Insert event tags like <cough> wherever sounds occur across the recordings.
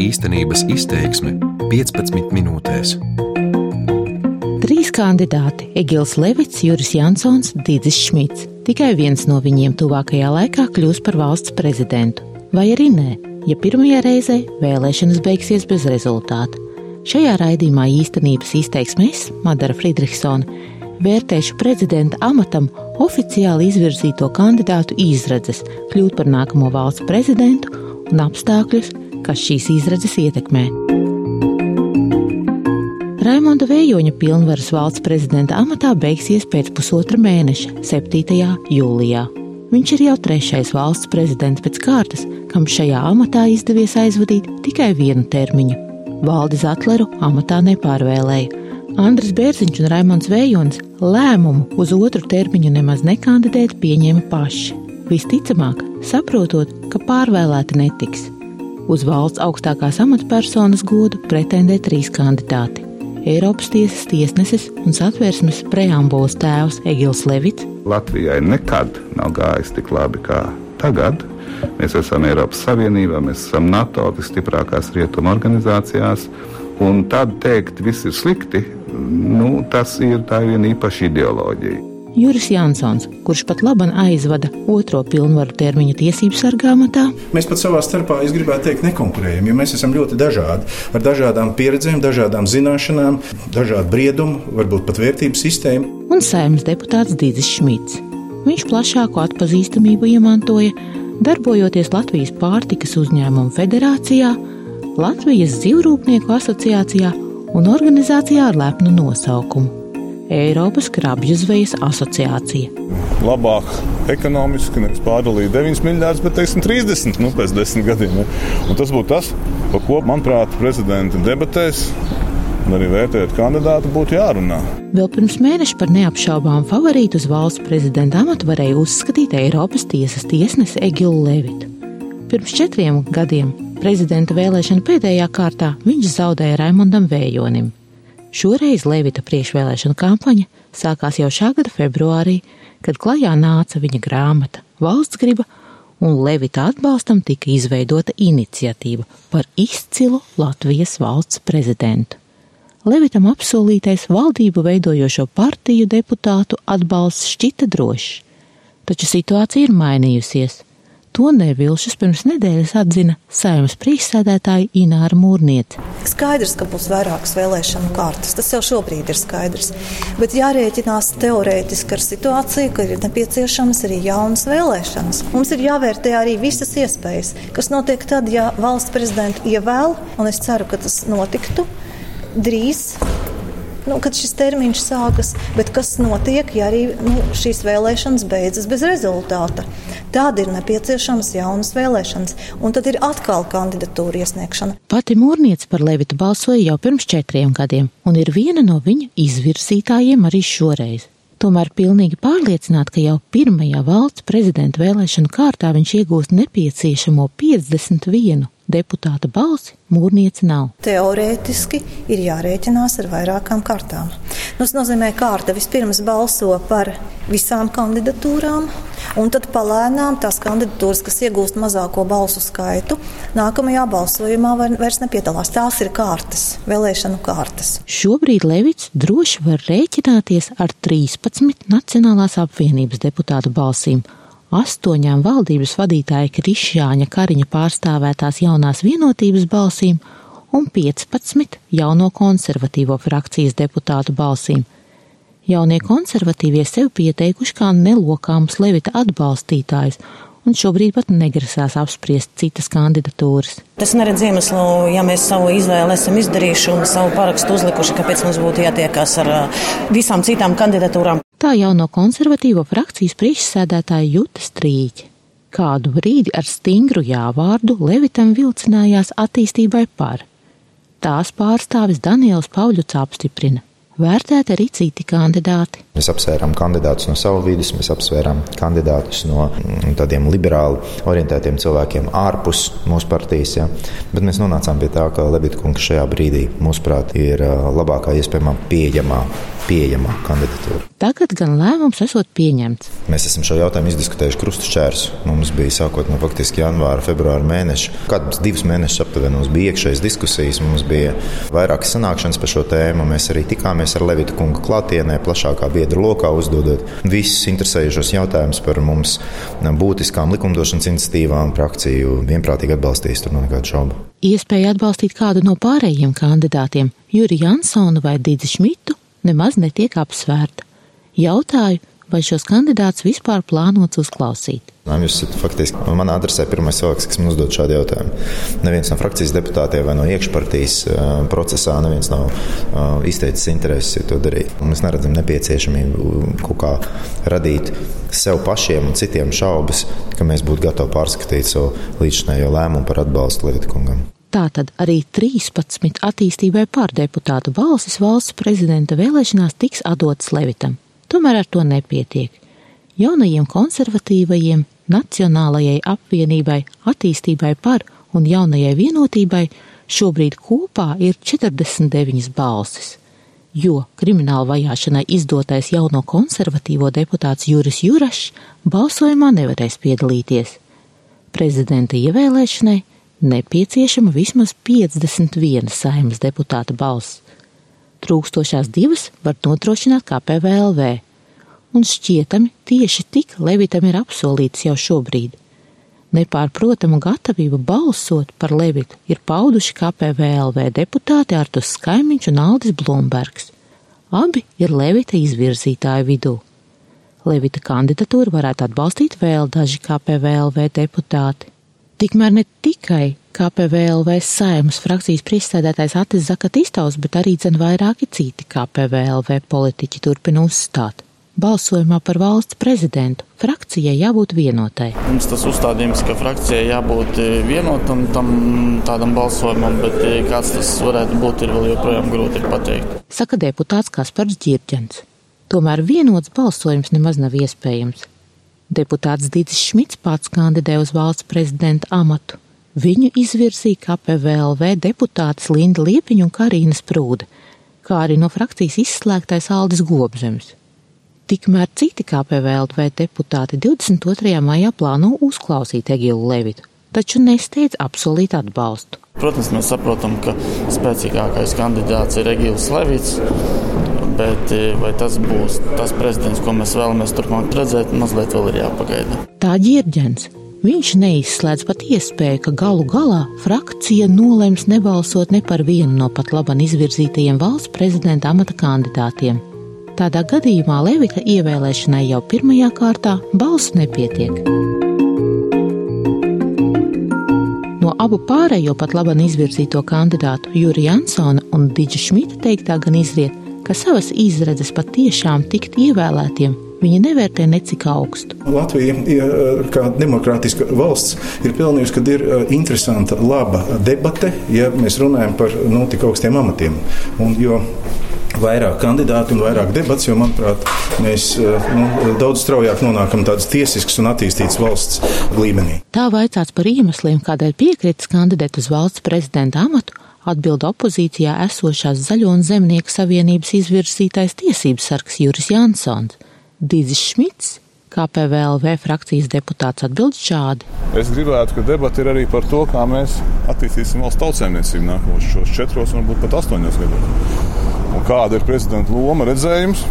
Īstenības izteiksme 15 minūtēs. Trīs kandidāti - Egils Levits, Juris Jansons, Dīdzis Šmits. Tikai viens no viņiem tuvākajā laikā kļūs par valsts prezidentu. Vai arī nē, ja pirmajā reizē vēlēšanas beigsies bez rezultāta. Šajā raidījumā īstenības izteiksmēs Madara Friedrichsona vērtēšu prezidenta amatam oficiāli izvirzīto kandidātu izredzes kļūt par nākamo valsts prezidentu un apstākļus, kas šīs izredzes ietekmē. Raimonda Vējoņa pilnvaras valsts prezidenta amatā beigsies pēc pusotra mēneša, 7. jūlijā. Viņš ir jau trešais valsts prezidents pēc kārtas, kam šajā amatā izdevies aizvadīt tikai vienu termiņu. Valdi Zatleru amatā nepārvēlēja. Andris Bērziņš un Raimons Vējonis lēmumu uz otru termiņu nemaz nekandidēt pieņēma paši. Visticamāk, saprotot, ka pārvēlēti netiks. Uz valsts augstākās amatpersonas godu pretendē trīs kandidāti. Eiropas tiesas tiesnesis un satversmes preambulas tēvs Egils Levits. Latvijai nekad nav gājis tik labi kā tagad. Mēs esam Eiropas Savienībā, mēs esam NATO, visstiprākās rietuma organizācijās. Un tad teikt, viss ir slikti, nu, tas ir tā viena īpaša ideoloģija. Juris Jansons, kurš pat labi aizvada otro pilnvaru termiņu tiesību sargāmatā. Mēs pat savā starpā, es gribētu teikt, nekonkurējam, jo mēs esam ļoti dažādi. Ar dažādām pieredzēm, dažādām zināšanām, dažādu briedumu, varbūt pat vērtību sistēmu. Un saimnes deputāts Dīdzis Šmits. Viņš plašāku atpazīstamību iemantoja, darbojoties Latvijas pārtikas uzņēmumu federācijā, Latvijas dzīvrūpnieku asociācijā un organizācijā ar lepnu nosaukumu Eiropas krabju zvejas asociācija. Labāk ekonomiski nevis pārdalīt 9 miljardus, bet teiksim, 30 nu, pēc 10 gadiem. Un tas būtu tas, par ko, manuprāt, prezidenta debatēs un arī vērtējot kandidātu, būtu jārunā. Vēl pirms mēneša par neapšaubāmu favorītu uz valsts prezidenta amatu varēja uzskatīt Eiropas tiesas tiesnesi Egilu Levitu. Pirms četriem gadiem prezidenta vēlēšana pēdējā kārtā viņš zaudēja Raimondam Vējonim. Šoreiz Levita priekšvēlēšana kampaņa sākās jau šā gada februārī, kad klajā nāca viņa grāmata Valsts griba, un Levita atbalstam tika izveidota iniciatīva par izcilu Latvijas valsts prezidentu. Levitam apsolītais valdību veidojošo partiju deputātu atbalsts šķita drošs, taču situācija ir mainījusies. To nevilšas pirms nedēļas atzina saimnes priekšsēdētāja Ināra Mūrniete. Skaidrs, ka būs vairākas vēlēšanu kārtas. Tas jau šobrīd ir skaidrs. Bet jārēķinās teorētiski ar situāciju, ka ir nepieciešamas arī jaunas vēlēšanas. Mums ir jāvērtē arī visas iespējas, kas notiek tad, ja valsts prezidentu ievēl, un es ceru, ka tas notiktu drīz nu, kad šis termiņš sākas, bet kas notiek, ja arī nu, šīs vēlēšanas beidzas bez rezultāta. Tad ir nepieciešamas jaunas vēlēšanas, un tad ir atkal kandidatūra iesniegšana. Pati Mūrniece par Levitu balsoja jau pirms četriem gadiem, un ir viena no viņa izvirzītājiem arī šoreiz. Tomēr pilnīgi pārliecināta, ka jau pirmajā valsts prezidenta vēlēšanu kārtā viņš iegūst nepieciešamo 51 deputāta balsi mūrniece nav. Teorētiski ir jārēķinās ar vairākām kārtām. Nu, tas nozīmē, ka kārta vispirms balso par visām kandidatūrām, un tad palēnām tās kandidatūras, kas iegūst mazāko balsu skaitu, nākamajā balsojumā vairs nepiedalās. Tās ir kārtas, vēlēšanu kārtas. Šobrīd Levits droši var rēķināties ar 13 Nacionālās apvienības deputātu balsīm astoņām valdības vadītāja Krišjāņa Kariņa pārstāvētās jaunās vienotības balsīm un 15 jauno konservatīvo frakcijas deputātu balsīm. Jaunie konservatīvie sev pieteikuši kā nelokāms Levita atbalstītājs un šobrīd pat negrasās apspriest citas kandidatūras. Es neredzu iemeslu, ja mēs savu izvēli esam izdarījuši un savu parakstu uzlikuši, kāpēc mums būtu jātiekās ar visām citām kandidatūrām. Tā jau no konservatīvo frakcijas priekšsēdētāja Juta Strīķa. Kādu brīdi ar stingru jāvārdu Levitam vilcinājās attīstībai par. Tās pārstāvis Daniels Pauļuts apstiprina vērtēti arī citi kandidāti. Mēs apsvērām kandidātus no savas vidas, mēs apsvērām kandidātus no mm, tādiem liberāli orientētiem cilvēkiem ārpus mūsu partijas. Ja. Bet mēs nonācām pie tā, ka Lebita kungs šajā brīdī, mūsuprāt, ir labākā iespējamā pieejamā pieejamā kandidatūra. Tagad gan lēmums esot pieņemts. Mēs esam šo jautājumu izdiskutējuši krustu šķērs. Mums bija sākot no faktiski janvāra, februāra mēneša. Kādus divus mēnešus aptuveni mums bija iekšējas diskusijas, mums bija vairākas sanākšanas par šo tēmu. Mēs arī tikāmies ar Levita kunga klātienē, plašākā biedru lokā, uzdodot visus interesējušos jautājumus par mums būtiskām likumdošanas iniciatīvām. Frakciju vienprātīgi atbalstīs, tur nav nekādu šaubu. Iespēja atbalstīt kādu no pārējiem kandidātiem, Juriju Jansonu vai Dīdzi Šmitu, nemaz netiek apsvērta. Jautāju, vai šos kandidātus vispār plānots uzklausīt. Jūs esat faktiski no manā adresē pirmais cilvēks, kas man uzdod šādu jautājumu. Neviens no frakcijas deputātiem vai no iekšpartijas uh, procesā neviens nav uh, izteicis interesi to darīt. Mēs neredzam nepieciešamību kaut kā radīt sev pašiem un citiem šaubas, ka mēs būtu gatavi pārskatīt savu līdzinējo lēmumu par atbalstu Lietkungam. Tātad arī 13 attīstībai pārdeputātu balsis valsts prezidenta vēlēšanās tiks atdotas Levitam. Tomēr ar to nepietiek. Jaunajiem konservatīvajiem, Nacionālajai apvienībai, attīstībai par un jaunajai vienotībai šobrīd kopā ir 49 balsis, jo krimināla vajāšanai izdotais jauno konservatīvo deputāts Juris Jurašs balsojumā nevarēs piedalīties. Prezidenta ievēlēšanai nepieciešama vismaz 51 saimas deputāta balss. Trūkstošās divas var nodrošināt KPVLV, un šķietami tieši tik Levitam ir apsolīts jau šobrīd. Nepārprotamu gatavību balsot par Levitu ir pauduši KPVLV deputāti Artus Skaimiņš un Aldis Blumbergs. Abi ir Levita izvirzītāju vidū. Levita kandidatūru varētu atbalstīt vēl daži KPVLV deputāti. Tikmēr ne tikai KPVLV saimas frakcijas priekšsēdētājs Atis Zakatistovs, bet arī dzen vairāki citi KPVLV politiķi turpina uzstāt. Balsojumā par valsts prezidentu frakcijai jābūt vienotai. Mums tas uzstādījums, ka frakcijai jābūt e, vienotam tam tādam balsojumam, bet e, kāds tas varētu būt, ir vēl joprojām grūti pateikt. Saka deputāts Kaspars Ģirģents. Tomēr vienots balsojums nemaz nav iespējams. Deputāts Dītis Šmits pats kandidē uz valsts prezidenta amatu. Viņu izvirzīja KPVLV deputātes Linda Liepiņa un Karina Sprūde, kā arī no frakcijas izslēgtais Aldis Gobzems. Tikmēr citi KPVLV deputāti 22. maijā plāno uzklausīt Egilu Levitu, taču nesteidz apsolīt atbalstu. Protams, mēs saprotam, ka spēcīgākais kandidāts ir Egils Levits, bet e, vai tas būs tas prezidents, ko mēs vēlamies turpmāk redzēt, mazliet vēl ir jāpagaida. Tā ģirģens. Viņš neizslēdz pat iespēju, ka galu galā frakcija nolems nebalsot ne par vienu no pat labam izvirzītajiem valsts prezidenta amata kandidātiem. Tādā gadījumā Levita ievēlēšanai jau pirmajā kārtā balsu nepietiek. No abu pārējo pat labam izvirzīto kandidātu Jurija Jansona un Digita Šmita teiktā gan izriet, ka savas izredzes patiešām tikt ievēlētiem viņi nevērtē necik augstu. Latvija, kā demokrātiska valsts, ir pelnījusi, ka ir interesanta, laba debate, ja mēs runājam par nu, tik augstiem amatiem. Un, jo vairāk kandidātu un vairāk debats, jo, manuprāt, mēs eh, nu, daudz straujāk nonākam tādas tiesiskas un attīstītas valsts līmenī. Tā vaicāts par iemesliem, kādēļ piekritis kandidēt uz valsts prezidenta amatu, atbild opozīcijā esošās Zaļo un Zemnieku savienības izvirzītais tiesības sargs Juris Jansons. Dīzis Šmits KPVLV frakcijas deputāts atbild šādi. Es gribētu, ka debata ir arī par to, kā mēs attīstīsim valsts tautsēmniecību nākošos četros, varbūt pat astoņos gados un kāda ir prezidenta loma redzējums.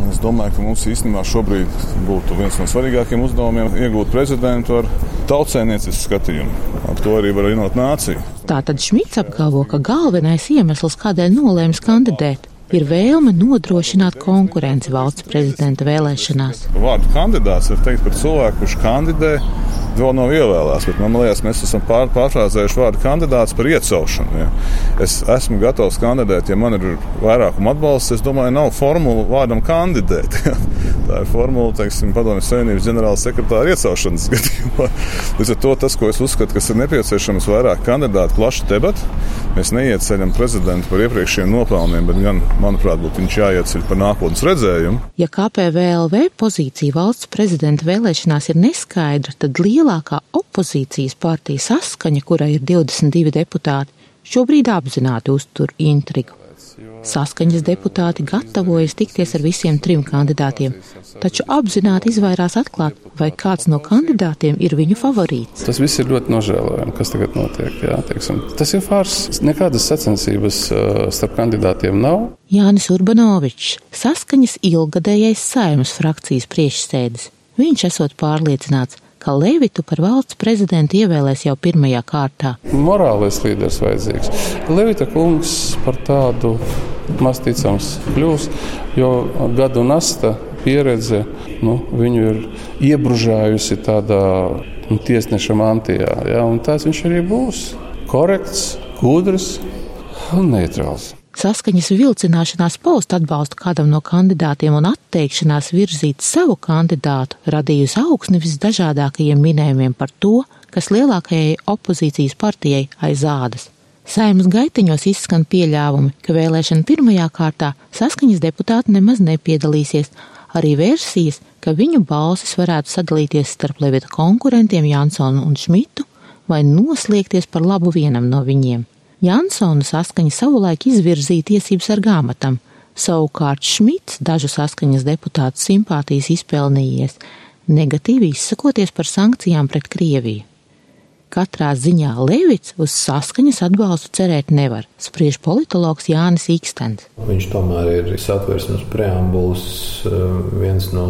Un es domāju, ka mums īstenībā šobrīd būtu viens no svarīgākajiem uzdevumiem iegūt prezidentu ar tautsēmniecisku skatījumu. Ar to arī var vienot nāciju. Tātad Šmits apgalvo, ka galvenais iemesls, kādēļ nolēma kandidēt, ir vēlme nodrošināt konkurenci valsts prezidenta vēlēšanās. Vārdu kandidāts var teikt par cilvēku, kurš kandidē vēl nav ievēlēts. Bet man liekas, mēs esam pār, pārfrāzējuši vārdu kandidāts par iecelšanu. Ja. Es esmu gatavs kandidēt, ja man ir vairākuma atbalsts. Es domāju, nav formula vārdam kandidēt. <laughs> Tā ir formula, teiksim, padomjas savienības ģenerāla sekretāra iecelšanas <laughs> gadījumā. Līdz ar to tas, ko es uzskatu, kas ir nepieciešams, vairāk kandidātu, plaša debata. Mēs neieceļam prezidentu par iepriekšējiem nopelniem, bet gan, manuprāt, būtu viņš jāieceļ par nākotnes redzējumu. Ja KPVLV pozīcija valsts prezidenta vēlēšanās ir neskaidra, tad lielākā opozīcijas partija saskaņa, kurai ir 22 deputāti, šobrīd apzināti uztur intrigu. Saskaņas deputāti gatavojas tikties ar visiem trim kandidātiem, taču apzināti izvairās atklāt, vai kāds no kandidātiem ir viņu favorīts. Tas viss ir ļoti nožēlojami, kas tagad notiek. Jā, teiksim. Tas ir fārs. Nekādas sacensības starp kandidātiem nav. Jānis Urbanovičs, saskaņas ilgadējais saimnes frakcijas priekšsēdis. Viņš esot pārliecināts, ka Levitu par valsts prezidentu ievēlēs jau pirmajā kārtā. Morālais līderis vajadzīgs. Levita kungs par tādu maz ticams kļūs, jo gadu nasta pieredze nu, viņu ir iebružājusi tādā nu, tiesneša mantijā. Ja, tāds viņš arī būs. Korekts, gudrs un neitrāls. Saskaņas vilcināšanās paust atbalstu kādam no kandidātiem un atteikšanās virzīt savu kandidātu radījusi augsni visdažādākajiem minējumiem par to, kas lielākajai opozīcijas partijai aiz ādas. Saimas gaitiņos izskan pieļāvumi, ka vēlēšana pirmajā kārtā saskaņas deputāti nemaz nepiedalīsies, arī versijas, ka viņu balsis varētu sadalīties starp Levita konkurentiem Jansonu un Šmitu vai noslēgties par labu vienam no viņiem. Jansona saskaņa savulaik izvirzīja tiesības ar gāmatam, savukārt Šmits dažu saskaņas deputātu simpātijas izpelnījies, negatīvi izsakoties par sankcijām pret Krieviju. Katrā ziņā Levits uz saskaņas atbalstu cerēt nevar, spriež politologs Jānis Ikstens. Viņš tomēr ir satversmes preambulas eh, viens no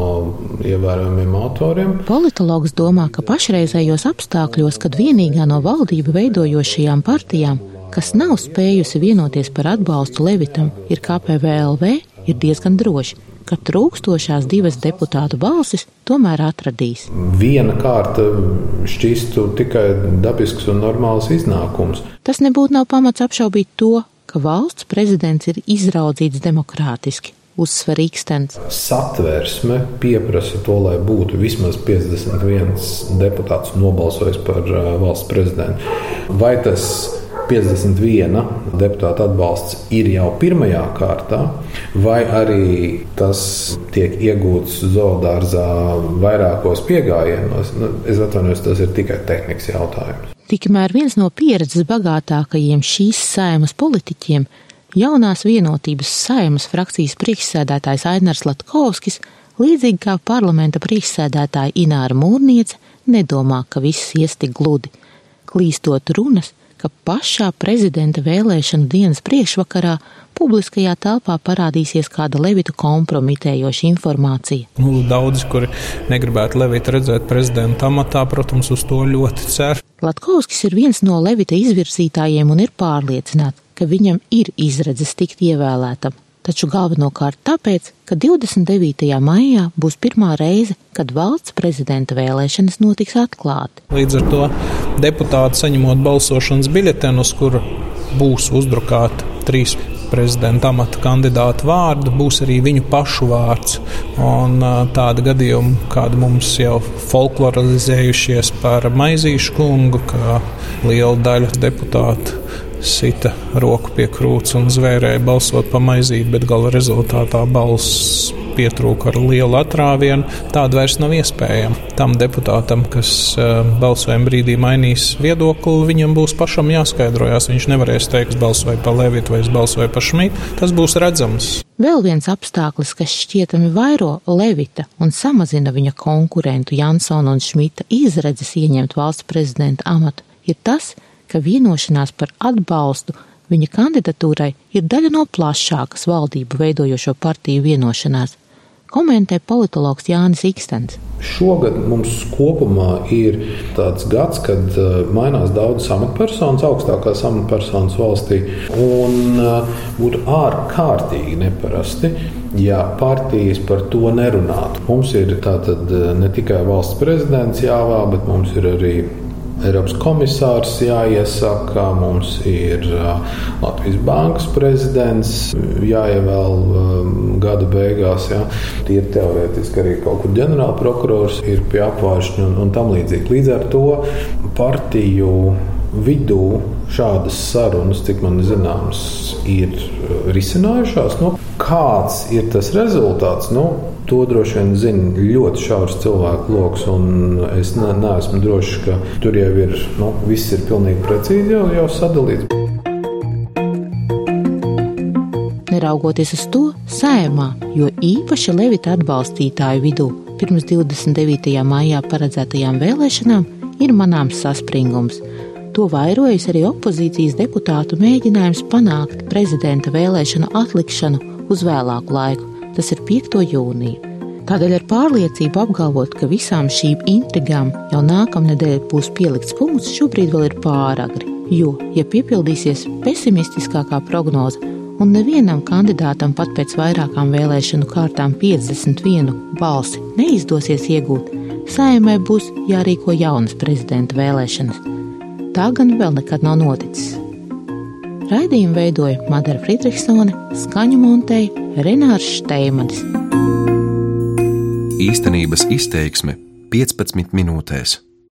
ievērojamiem autoriem. Politologs domā, ka pašreizējos apstākļos, kad vienīgā no valdību veidojošajām partijām kas nav spējusi vienoties par atbalstu Levitam, ir KPVLV, ir diezgan droši, ka trūkstošās divas deputātu balsis tomēr atradīs. Viena kārta šķistu tikai dabisks un normāls iznākums. Tas nebūtu nav pamats apšaubīt to, ka valsts prezidents ir izraudzīts demokrātiski. Uzsver Ikstens. Satversme pieprasa to, lai būtu vismaz 51 deputāts nobalsojis par valsts prezidentu. Vai tas 51 deputāta atbalsts ir jau pirmajā kārtā, vai arī tas tiek iegūts zoodārzā vairākos piegājienos. Nu, es atvainojos, tas ir tikai tehnikas jautājums. Tikmēr viens no pieredzes bagātākajiem šīs saimas politiķiem, jaunās vienotības saimas frakcijas priekšsēdētājs Ainars Latkovskis, līdzīgi kā parlamenta priekšsēdētāja Ināra Mūrniece, nedomā, ka viss ies tik gludi. Klīstot runas, ka pašā prezidenta vēlēšanu dienas priekšvakarā publiskajā telpā parādīsies kāda Levita kompromitējoša informācija. Nu, daudzi, kuri negribētu Levita redzēt prezidenta amatā, protams, uz to ļoti cer. Latkovskis ir viens no Levita izvirzītājiem un ir pārliecināts, ka viņam ir izredzes tikt ievēlētam taču galvenokārt tāpēc, ka 29. maijā būs pirmā reize, kad valsts prezidenta vēlēšanas notiks atklāti. Līdz ar to deputāti saņemot balsošanas biļetenu, uz kura būs uzdrukāti trīs prezidenta amata kandidātu vārdu, būs arī viņu pašu vārds. Un tāda gadījuma, kāda mums jau folklorizējušies par Maizīšu kungu, ka liela daļa deputātu sita roku pie krūts un zvērēja balsot pa maizīti, bet gala rezultātā balss pietrūka ar lielu atrāvienu. Tāda vairs nav iespējama. Tam deputātam, kas balsojuma brīdī mainīs viedokli, viņam būs pašam jāskaidrojas. Viņš nevarēs teikt, es balsoju par Levitu vai es balsoju par Šmitu. Tas būs redzams. Vēl viens apstākļus, kas šķietami vairo Levita un samazina viņa konkurentu Jansona un Šmita izredzes ieņemt valsts prezidenta amatu, ir tas, ka ka vienošanās par atbalstu viņa kandidatūrai ir daļa no plašākas valdību veidojošo partiju vienošanās, komentē politologs Jānis Ikstens. Šogad mums kopumā ir tāds gads, kad uh, mainās daudzas amatpersonas, augstākās amatpersonas valstī. Un uh, būtu ārkārtīgi neparasti, ja partijas par to nerunātu. Mums ir tātad uh, ne tikai valsts prezidents jāvā, bet mums ir arī Eiropas komisārs jāiesaka, mums ir Latvijas bankas prezidents jāievēl gada beigās. Jā. Tie teorētiski arī kaut kur ģenerālprokurors ir pie apvāršņa un, un tam līdzīgi. Līdz ar to partiju vidū šādas sarunas, cik man zināms, ir risinājušās. Nu, kāds ir tas rezultāts? Nu, To droši vien zina ļoti šaurs cilvēku lokus, un es ne, neesmu drošs, ka tur jau ir nu, viss ir pilnīgi precīzi jau, jau sadalīts. Neraugoties uz to, sējumā, jo īpaši Levita atbalstītāju vidū pirms 29. maijā paredzētajām vēlēšanām ir manāms saspringums. To vairojas arī opozīcijas deputātu mēģinājums panākt prezidenta vēlēšanu atlikšanu uz vēlāku laiku, tas ir 5. jūnija. Tādēļ ar pārliecību apgalvot, ka visām šīm intrigām jau nākamnedēļ būs pielikts punkts, šobrīd vēl ir pāragri. Jo, ja piepildīsies pesimistiskākā prognoze, un nevienam kandidātam pat pēc vairākām vēlēšanu kārtām 51 balsi neizdosies iegūt, saimai būs jārīko jaunas prezidenta vēlēšanas. Tā gan vēl nekad nav noticis. Raidījumu veidoja Madara Friedrichsone, skaņu montēja Renārs Šteimanis. Īstenības izteiksme 15 minūtēs.